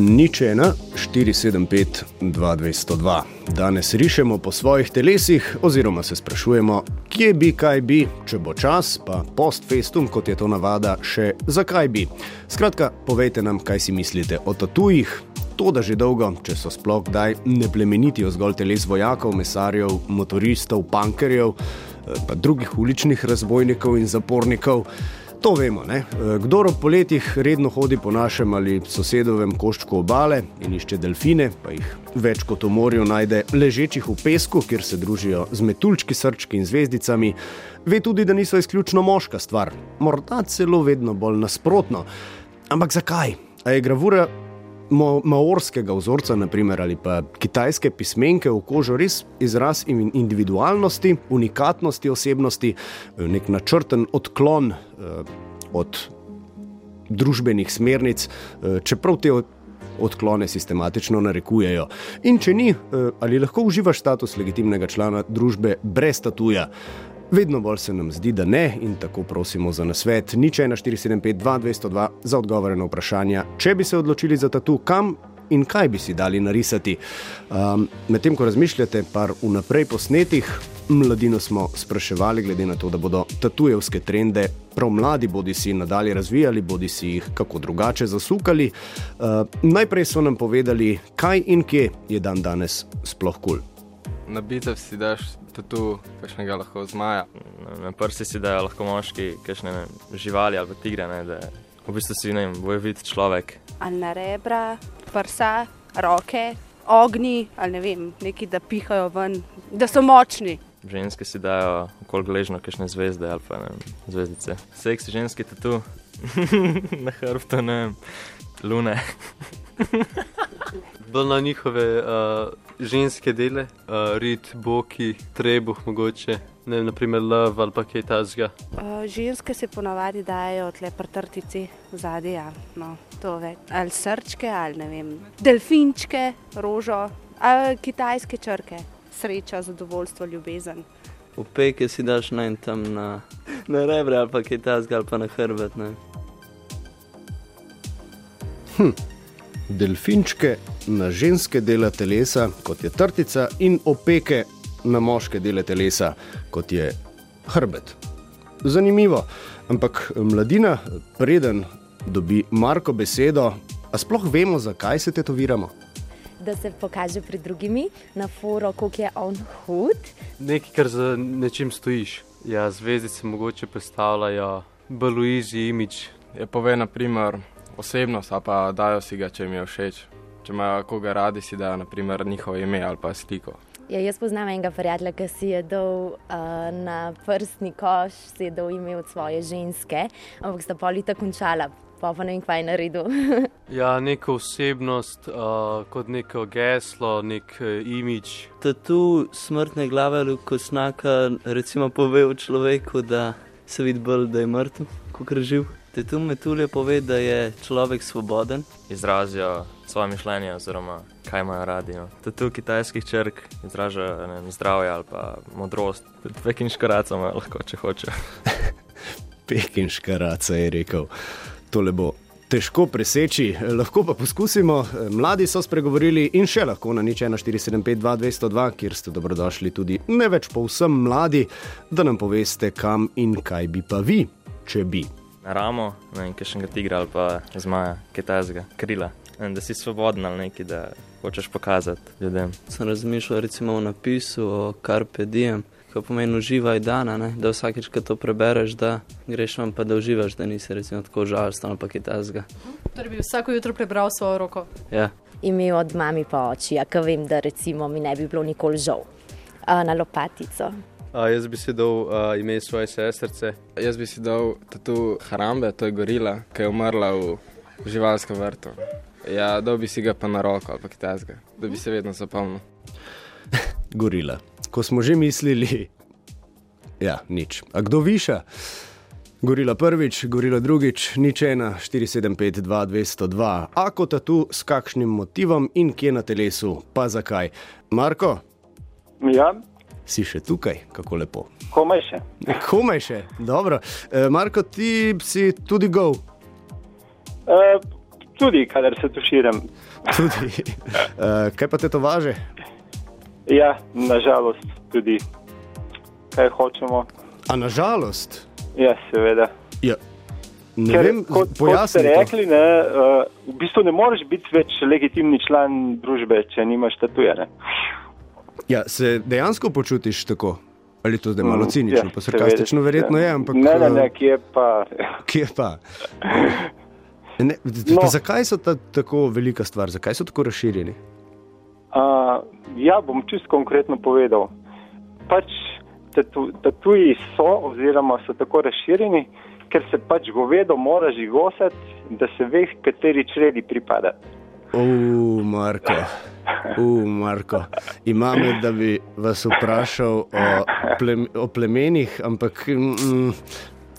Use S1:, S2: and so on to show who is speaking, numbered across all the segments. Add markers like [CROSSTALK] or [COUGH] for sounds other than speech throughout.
S1: Nič ena, 475, 2202. Danes rišemo po svojih telesih, oziroma se sprašujemo, kje bi kaj bi, če bo čas, pa post festum, kot je to navada, še zakaj bi. Skratka, povejte nam, kaj si mislite o tatujih. To, da že dolgo, če so sploh kdaj, ne plemenitijo zgolj teles vojakov, mesarjev, motoristov, pankerjev, eh, pa drugih uličnih razbojnikov in zapornikov. To vemo, ne? kdo ob poletjih redno hodi po našem ali sosedovem koščku obale in išče delfine, pa jih več kot v morju najde ležečih v pesku, kjer se družijo z metuljčki, srčki in zvezdicami, ve tudi, da niso izključno moška stvar, morda celo vedno bolj nasprotno. Ampak zakaj? A je gravura maorskega vzorca, naprimer, ali pa kitajske pismenke v kožo, res izraz individualnosti, unikatnosti osebnosti, nek načrten odklon eh, od družbenih smernic, eh, čeprav te odklone sistematično narekujejo. In če ni, eh, ali lahko uživaš status legitimnega člana družbe brez tatuja? Vedno bolj se nam zdi, da ne, in tako prosimo za nasvet. Nič 1475-2202 za odgovore na vprašanja, če bi se odločili za tatu, kam in kaj bi si dali narisati. Um, Medtem ko razmišljate, par vnaprej posnetih, mladino smo spraševali, glede na to, da bodo tatujevske trende prav mladi bodi si nadalje razvijali, bodi si jih kako drugače zasukali. Uh, najprej so nam povedali, kaj in kje je dan danes sploh kul. Cool.
S2: Na bitev si daš tatu, kakšnega lahko zmaja. Na prsi si dajo lahko moški, kakšne živali ali tigre, ne, da v bistvu si ne bojevit človek.
S3: Ali na rebra, prsa, roke, ogni ali ne vem, neki da pihajo ven, da so močni.
S2: Ženske si dajo okoli gležno, kakšne zvezde ali pa ne zvezdice. Seksi ženski tatu, [LAUGHS] na hrbtu, ne lune. [LAUGHS]
S4: Bolj na njihove uh, ženske dele, uh, rit, boki, trebuh, mogoče, ne vem, naprimer lov ali pa kaj tasga.
S3: Uh, ženske se ponavadi dajo tle prtrtici zadnji, ja. no, to več. Ali srčke, ali ne vem, delfinčke, rožo, ali kitajske črke, sreča, zadovoljstvo, ljubezen.
S5: Upeke si daš na en tam na, na rebre ali pa kaj tasga ali pa na hrbet.
S1: Hm delfinčke na ženske dele telesa, kot je trtica, in opeke na moške dele telesa, kot je hrbet. Zanimivo, ampak mladina, preden dobi Marko besedo, a sploh vemo, zakaj se tetoviramo.
S6: Da se pokaže pred drugimi na foru, kako je on hud.
S4: Nekaj, kar za nečim stojiš. Ja, zvezdice mogoče predstavljajo bolj uizi imič.
S2: Je pove, naprimer, osebnost, pa dajo si ga, če jim je všeč. Če imajo koga radi, si dajo naprimer njihovo ime ali pa sliko.
S6: Ja, jaz poznam enega prijatelja, ki si je dal uh, na prstni koš, si je dal ime od svoje ženske, ampak sta polita končala. Pa pa ne vem, kaj je naredil. [LAUGHS]
S4: ja, neko osebnost, uh, kot neko geslo, nek uh, imič.
S5: Tatu smrtne glave ali kosnaka, recimo, pove človeku, da se vidi bolj, da je mrtev, kot je živ. Te tu metulje pove, da je človek svoboden.
S2: Izrazijo svoje mišljenje, oziroma kaj imajo radi. No. Tu kitajskih črk izražajo zdravje ali pa modrost. Pekinška raca ima lahko, če hoče. [LAUGHS]
S1: Pekinška raca je rekel. Tole bo težko preseči, lahko pa poskusimo. Mladi so spregovorili in še lahko na nič 1475-2202, kjer ste dobrodošli tudi ne več povsem mladi, da nam poveste, kam in kaj bi pa vi, če bi
S2: na ramo, ne vem, kakšnega tigra ali pa zmaja, kitajskega krila. In da si svoboden ali nekaj, da hočeš pokazati ljudem.
S5: Sem razmišljal recimo o napisu o Carpe Diem, ki pomeni uživaj dana, ne? da vsakeč, ko to prebereš, da greš vam pa da uživaš, da nisi recimo tako žalosten ali pa kitajskega.
S7: Torej bi vsako jutro prebral svojo roko.
S5: Ja.
S6: Imel od mami pa oči, a ka vem, da recimo mi ne bi bilo nikoli žal. Na lopatico.
S2: Jaz bi si dal uh, ime svoje sestrce. Jaz bi si dal tu Harambe, to je gorila, ki je umrla v, v živalskem vrtu. Ja, dal bi si ga pa na roko ali pa kitajskega, da bi se vedno zapomnil. [LAUGHS]
S1: gorila. Ko smo že mislili, ja, nič. A kdo viša? Gorila prvič, gorila drugič, nič ena, 475, 202. Ako tatu s kakšnim motivom in kje na telesu, pa zakaj? Marko?
S8: Ja
S1: si še tukaj, kako lepo.
S8: Komaj še. [LAUGHS]
S1: Komaj še, dobro. E, Marko, ti si tudi gov.
S8: E, Tudi, kadar se tuširam. [LAUGHS]
S1: Tudi. Uh, kaj pa te to važe?
S8: Ja, nažalost, tudi. Kaj hočemo?
S1: A nažalost.
S8: Ja, seveda.
S1: Ja. Ne
S8: Ker,
S1: vem,
S8: kot, kot ste rekli, ne, uh, v bistvu ne moreš biti več legitimni član družbe, če nimaš tatuje.
S1: Ja, se dejansko počutiš tako? Ali to zdaj malo
S8: Mm,
S1: cinično,
S8: ja,
S1: pa sarkastično, verjetno je, ampak
S8: Ne, ne, ne,
S1: eh,
S8: kje pa.
S1: kje pa? [LAUGHS] Ne,
S8: No.
S1: zakaj so ta tako velika stvar, zakaj so tako razširjeni?
S8: Uh, ja, bom čisto konkretno povedal. Pač tatu, tatuji so, oziroma so tako razširjeni, ker se pač govedo mora žigosati, da se ve, kateri čredi pripada.
S1: Uf, Marko, uf, Marko. Imam, da bi vas vprašal o, plem, o plemenih, ampak mm,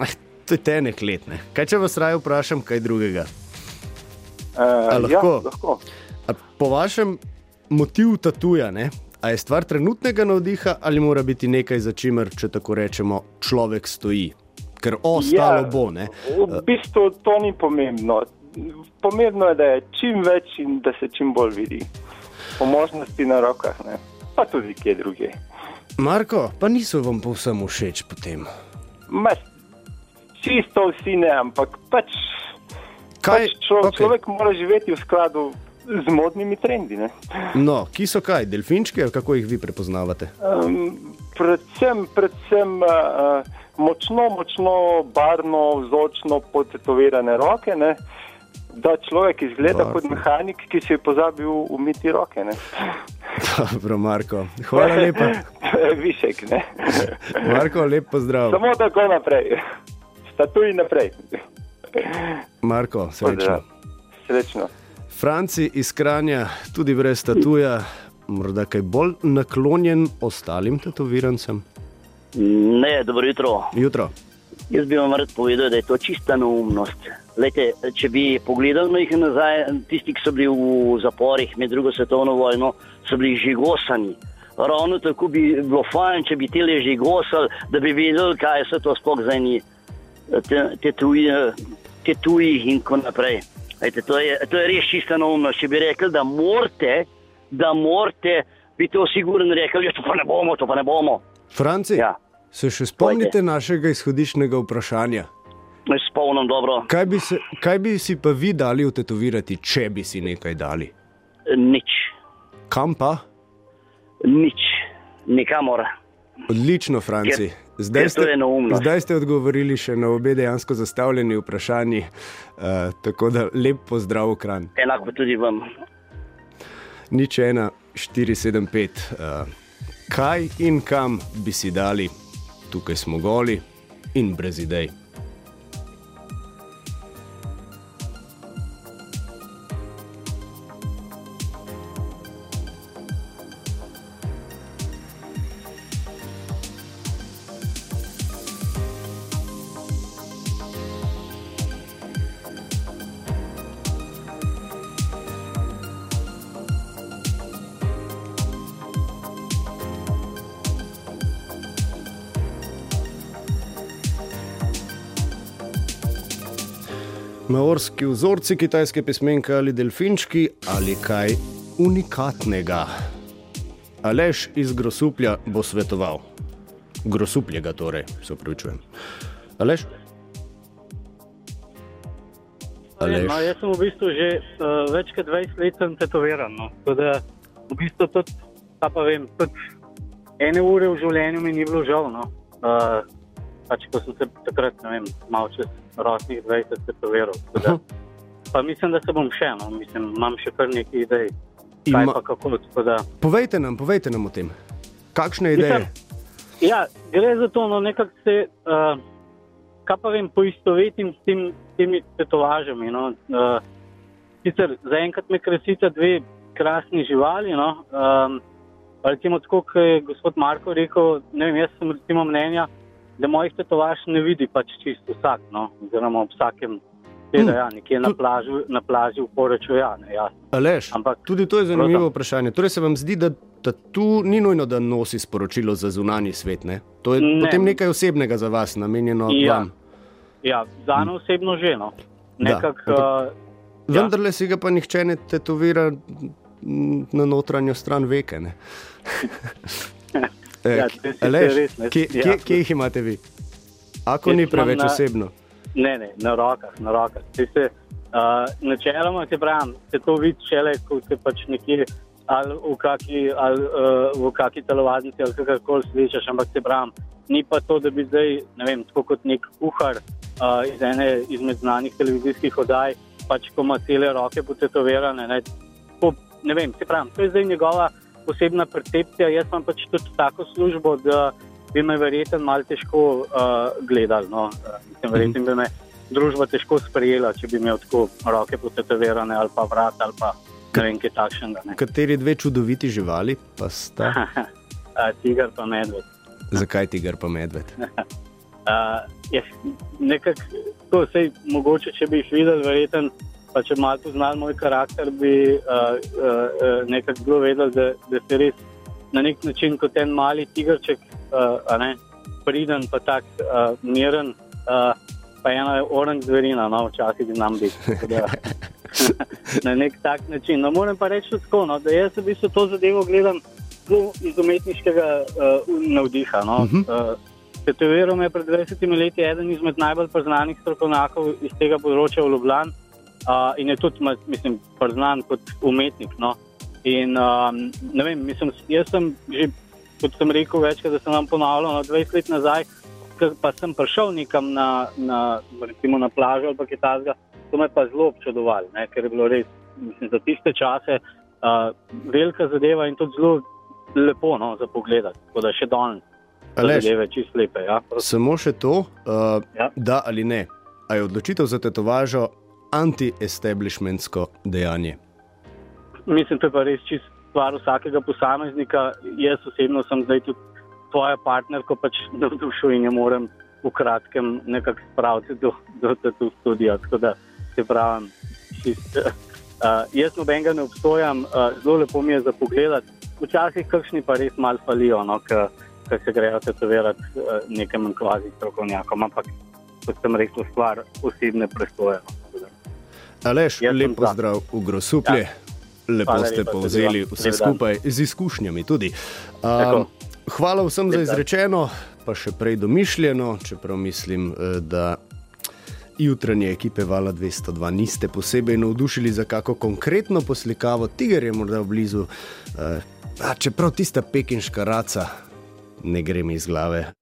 S1: ah, to je tenek let. Ne? Kaj če vas raje vprašam, kaj drugega?
S8: Uh,
S1: A lahko?
S8: Ja, lahko.
S1: A po vašem motivu tatuja, ne? A je stvar trenutnega navdiha ali mora biti nekaj, za čimer, če tako rečemo, človek stoji? Ker ostalo
S8: Ja.
S1: bo, ne?
S8: V bistvu to ni pomembno. Pomembno je, da je čim več in da se čim bolj vidi. Po možnosti na rokah, ne? pa tudi kje druge.
S1: Marko, pa niso vam povsem všeč potem.
S8: Ma, čisto vsi ne, ampak pač,
S1: Kaj,
S8: pač člo,
S1: okej.
S8: okay. človek mora živeti v skladu z modnimi trendi. Ne?
S1: No, ki so kaj, delfinčki ali kako jih vi prepoznavate?
S8: Um, predvsem, predvsem uh, močno, močno barno, vzočno potetovirane roke. Ne? Da človek izgleda
S1: Barvno.
S8: kot mehanik, ki si je pozabil umiti roke. Ne?
S1: Dobro, Marko. Hvala lepa. [LAUGHS]
S8: Višek, ne.
S1: Marko, lep pozdrav.
S8: Samo tako naprej. Statuji naprej.
S1: Marko, srečno.
S8: Srečno.
S1: Franci iz Kranja, tudi brez tatuja, morda kaj bolj naklonjen ostalim tetovirancem.
S9: Ne, dobro jutro.
S1: Jutro.
S9: Jaz bi vam rad povedal, da je to čista neumnost. Lejte, če bi pogledali na jih nazaj, tisti, ki so bili v zaporih med drugo svetovno vojno, so bili žigosani. Ravno tako bi bilo fajn, če bi tele žigosali, da bi vedeli, kaj so to sploh za eni tetuji in tako naprej. Lejte, to, je, to je res čista neumnost. Če bi rekli, da morate, da morate, bi to sigurno rekli, da to pa ne bomo, to pa ne bomo.
S1: Franci,
S9: Ja.
S1: se še spomnite našega izhodišnjega vprašanja?
S9: Spomnim dobro,
S1: Kaj bi, se, kaj bi si pa vi dali vtetovirati, če bi si nekaj dali?
S9: nič.
S1: Kam pa?
S9: Nič, nikamor.
S1: Odlično, Franci. Zdaj
S9: ker to je neumnost.
S1: zdaj ste odgovorili še na obe dejansko zastavljeni vprašanji, uh, tako da lep pozdrav, Kran.
S9: Enako tudi vam.
S1: Nič ena, 475. Uh, kaj in kam bi si dali, tukaj smo goli in brez idej. Maorski vzorci kitajske pismenke ali delfinčki ali kaj unikatnega. Alež iz Grosuplja bo svetoval. Grosupljega torej, se upravičujem. Alež? Aleš.
S10: No, jaz sem v bistvu že uh, več kot 20 let tetoviran. No. Tako da v bistvu tudi, pa, pa vem, tudi ene ure v življenju mi ni bilo žal. No. Uh, pač, ko sem se takrat, ne vem, malo čez rosnih 20 tetoviral. Tako da- Pa mislim, da se bom še, no. mislim, imam še kar nekaj idej.
S1: Ima-
S10: pa kako, tako da.
S1: Povejte nam, povejte nam o tem. Kakšne ideje?
S10: Ja, gre za to, no, nekako se, uh, kaj pa vem, poistovetim s tem, temi tetovažami. No. Uh, sicer zaenkrat me krasita dve krasni živali. No. Um, recimo, tako kot je gospod Marko rekel, ne vem, jaz sem recimo mnenja, da mojih tetovaž ne vidi pač čisto vsak, no, oziroma ob vsakem. Seveda, ja, nekje na plaži, na plaži v Poreču, ja, ne, jasno.
S1: Aleš,
S10: Ampak,
S1: tudi to je zanimivo
S10: Prosim.
S1: vprašanje. Torej se vam zdi, da, da tu ni nujno, da nosi sporočilo za zunanji svet. Ne? To je
S10: Ne.
S1: potem nekaj osebnega za vas, namenjeno
S10: Ja.
S1: vam.
S10: Ja, za me osebno že. No.
S1: Da,
S10: Nekako,
S1: ampak-
S10: uh,
S1: Vendar le si ga pa nihče ne tetovira mm, na notranjo stran veke. ne? [LAUGHS] Eh,
S10: Ja,
S1: Aleš,
S10: res, ne.
S1: kje,
S10: Ja.
S1: kje, kje jih imate vi? Ako ni preveč
S10: na-
S1: osebno?
S10: Ne, ne, na rokah, na rokah. Saj Se, uh, načeloma se pravi, se to vidi šele, ko se pač nekje ali v kaki, ali, uh, v kaki telovadnici ali kakorkoli slišiš, ampak se pravi, ni pa to, da bi zdaj, ne vem, tako kot nek kuhar uh, iz ene izmed znanih televizijskih oddaj, pač ko ima cele roke potetovirane. Ne, tako, ne vem, se pravi, to je zdaj njegova osebna percepcija. Jaz imam pač tudi tako službo, da bi me verjetno malo težko uh, gledali. No. Mislim, verjetno bi me družba težko sprejela, če bi imel tako roke potetovirane ali pa vrat ali pa ne vem, kaj takšnega. ne.
S1: Kateri dve čudoviti živali pa sta? [LAUGHS]
S10: Tiger pa medved.
S1: Zakaj tiger pa medved? [LAUGHS]
S10: Uh, je nekako to, sej, mogoče, če bi jih videli, verjeten, pa če malo poznali moj karakter, bi uh, uh, nekako bilo vedeli, da, da se res na nek način kot en mali tigrček, uh, ne, priden, pa tak uh, miren, uh, pa ena je oranž zverina, no, včasih bi nam biti. Da, [LAUGHS] na nek tak način. No, moram pa reči tako, no, da jaz v bistvu to zadevo gledam zelo iz umetniškega uh, navdiha. No. Uh -huh. uh, Tetoviral me je pred 20 leti eden izmed najbolj priznanih strokovnjakov iz tega področja v Ljubljani uh, in je tudi, mislim, priznan kot umetnik. No. In um, ne vem, mislim, jaz sem že, kot sem rekel, večkrat, da sem vam ponavljal, no, 20 let nazaj, pa sem prišel nekam na, na, recimo na plažo ali kaj takega, to me pa zelo občudovalo, ne, ker je bilo res, mislim, za tiste čase uh, velika zadeva in tudi zelo lepo no, za pogled. Tako da še danes zadeve čist lepe. Ja.
S1: Samo še to, uh,
S10: Ja.
S1: da ali ne. A je odločitev za tetovažo anti-establishmentsko dejanje?
S10: Mislim, to je pa res čist stvar vsakega posameznika. Jaz osebno sem zdaj tudi tvoja partnerka, pač navdušen in jo moram v kratkem nekako spraviti do, do, do studia. Tako da se pravim, čist, uh, jaz nobenega ne obsojam, uh, zelo lepo mi je za pogled. Včasih kakšni pa res mal falijo, no, ker se grejo tetovirati uh, nekem kvazi strokovnjakom, ampak kot sem rekel, stvar osebne presoje.
S1: Aleš,
S10: Jaz
S1: lep
S10: za.
S1: pozdrav v Grosuplje. Ja. Lepo
S10: Hvala
S1: ste povzeli vse
S10: Lep dan.
S1: skupaj z izkušnjami tudi. Um, hvala vsem za
S10: Lep dan.
S1: izrečeno, pa še prej domišljeno, čeprav mislim, eh, da jutranje ekipe Vala 202 niste posebej navdušili za kako konkretno poslikavo, tiger je morda blizu, uh, a čeprav tista pekinška raca ne gre mi iz glave.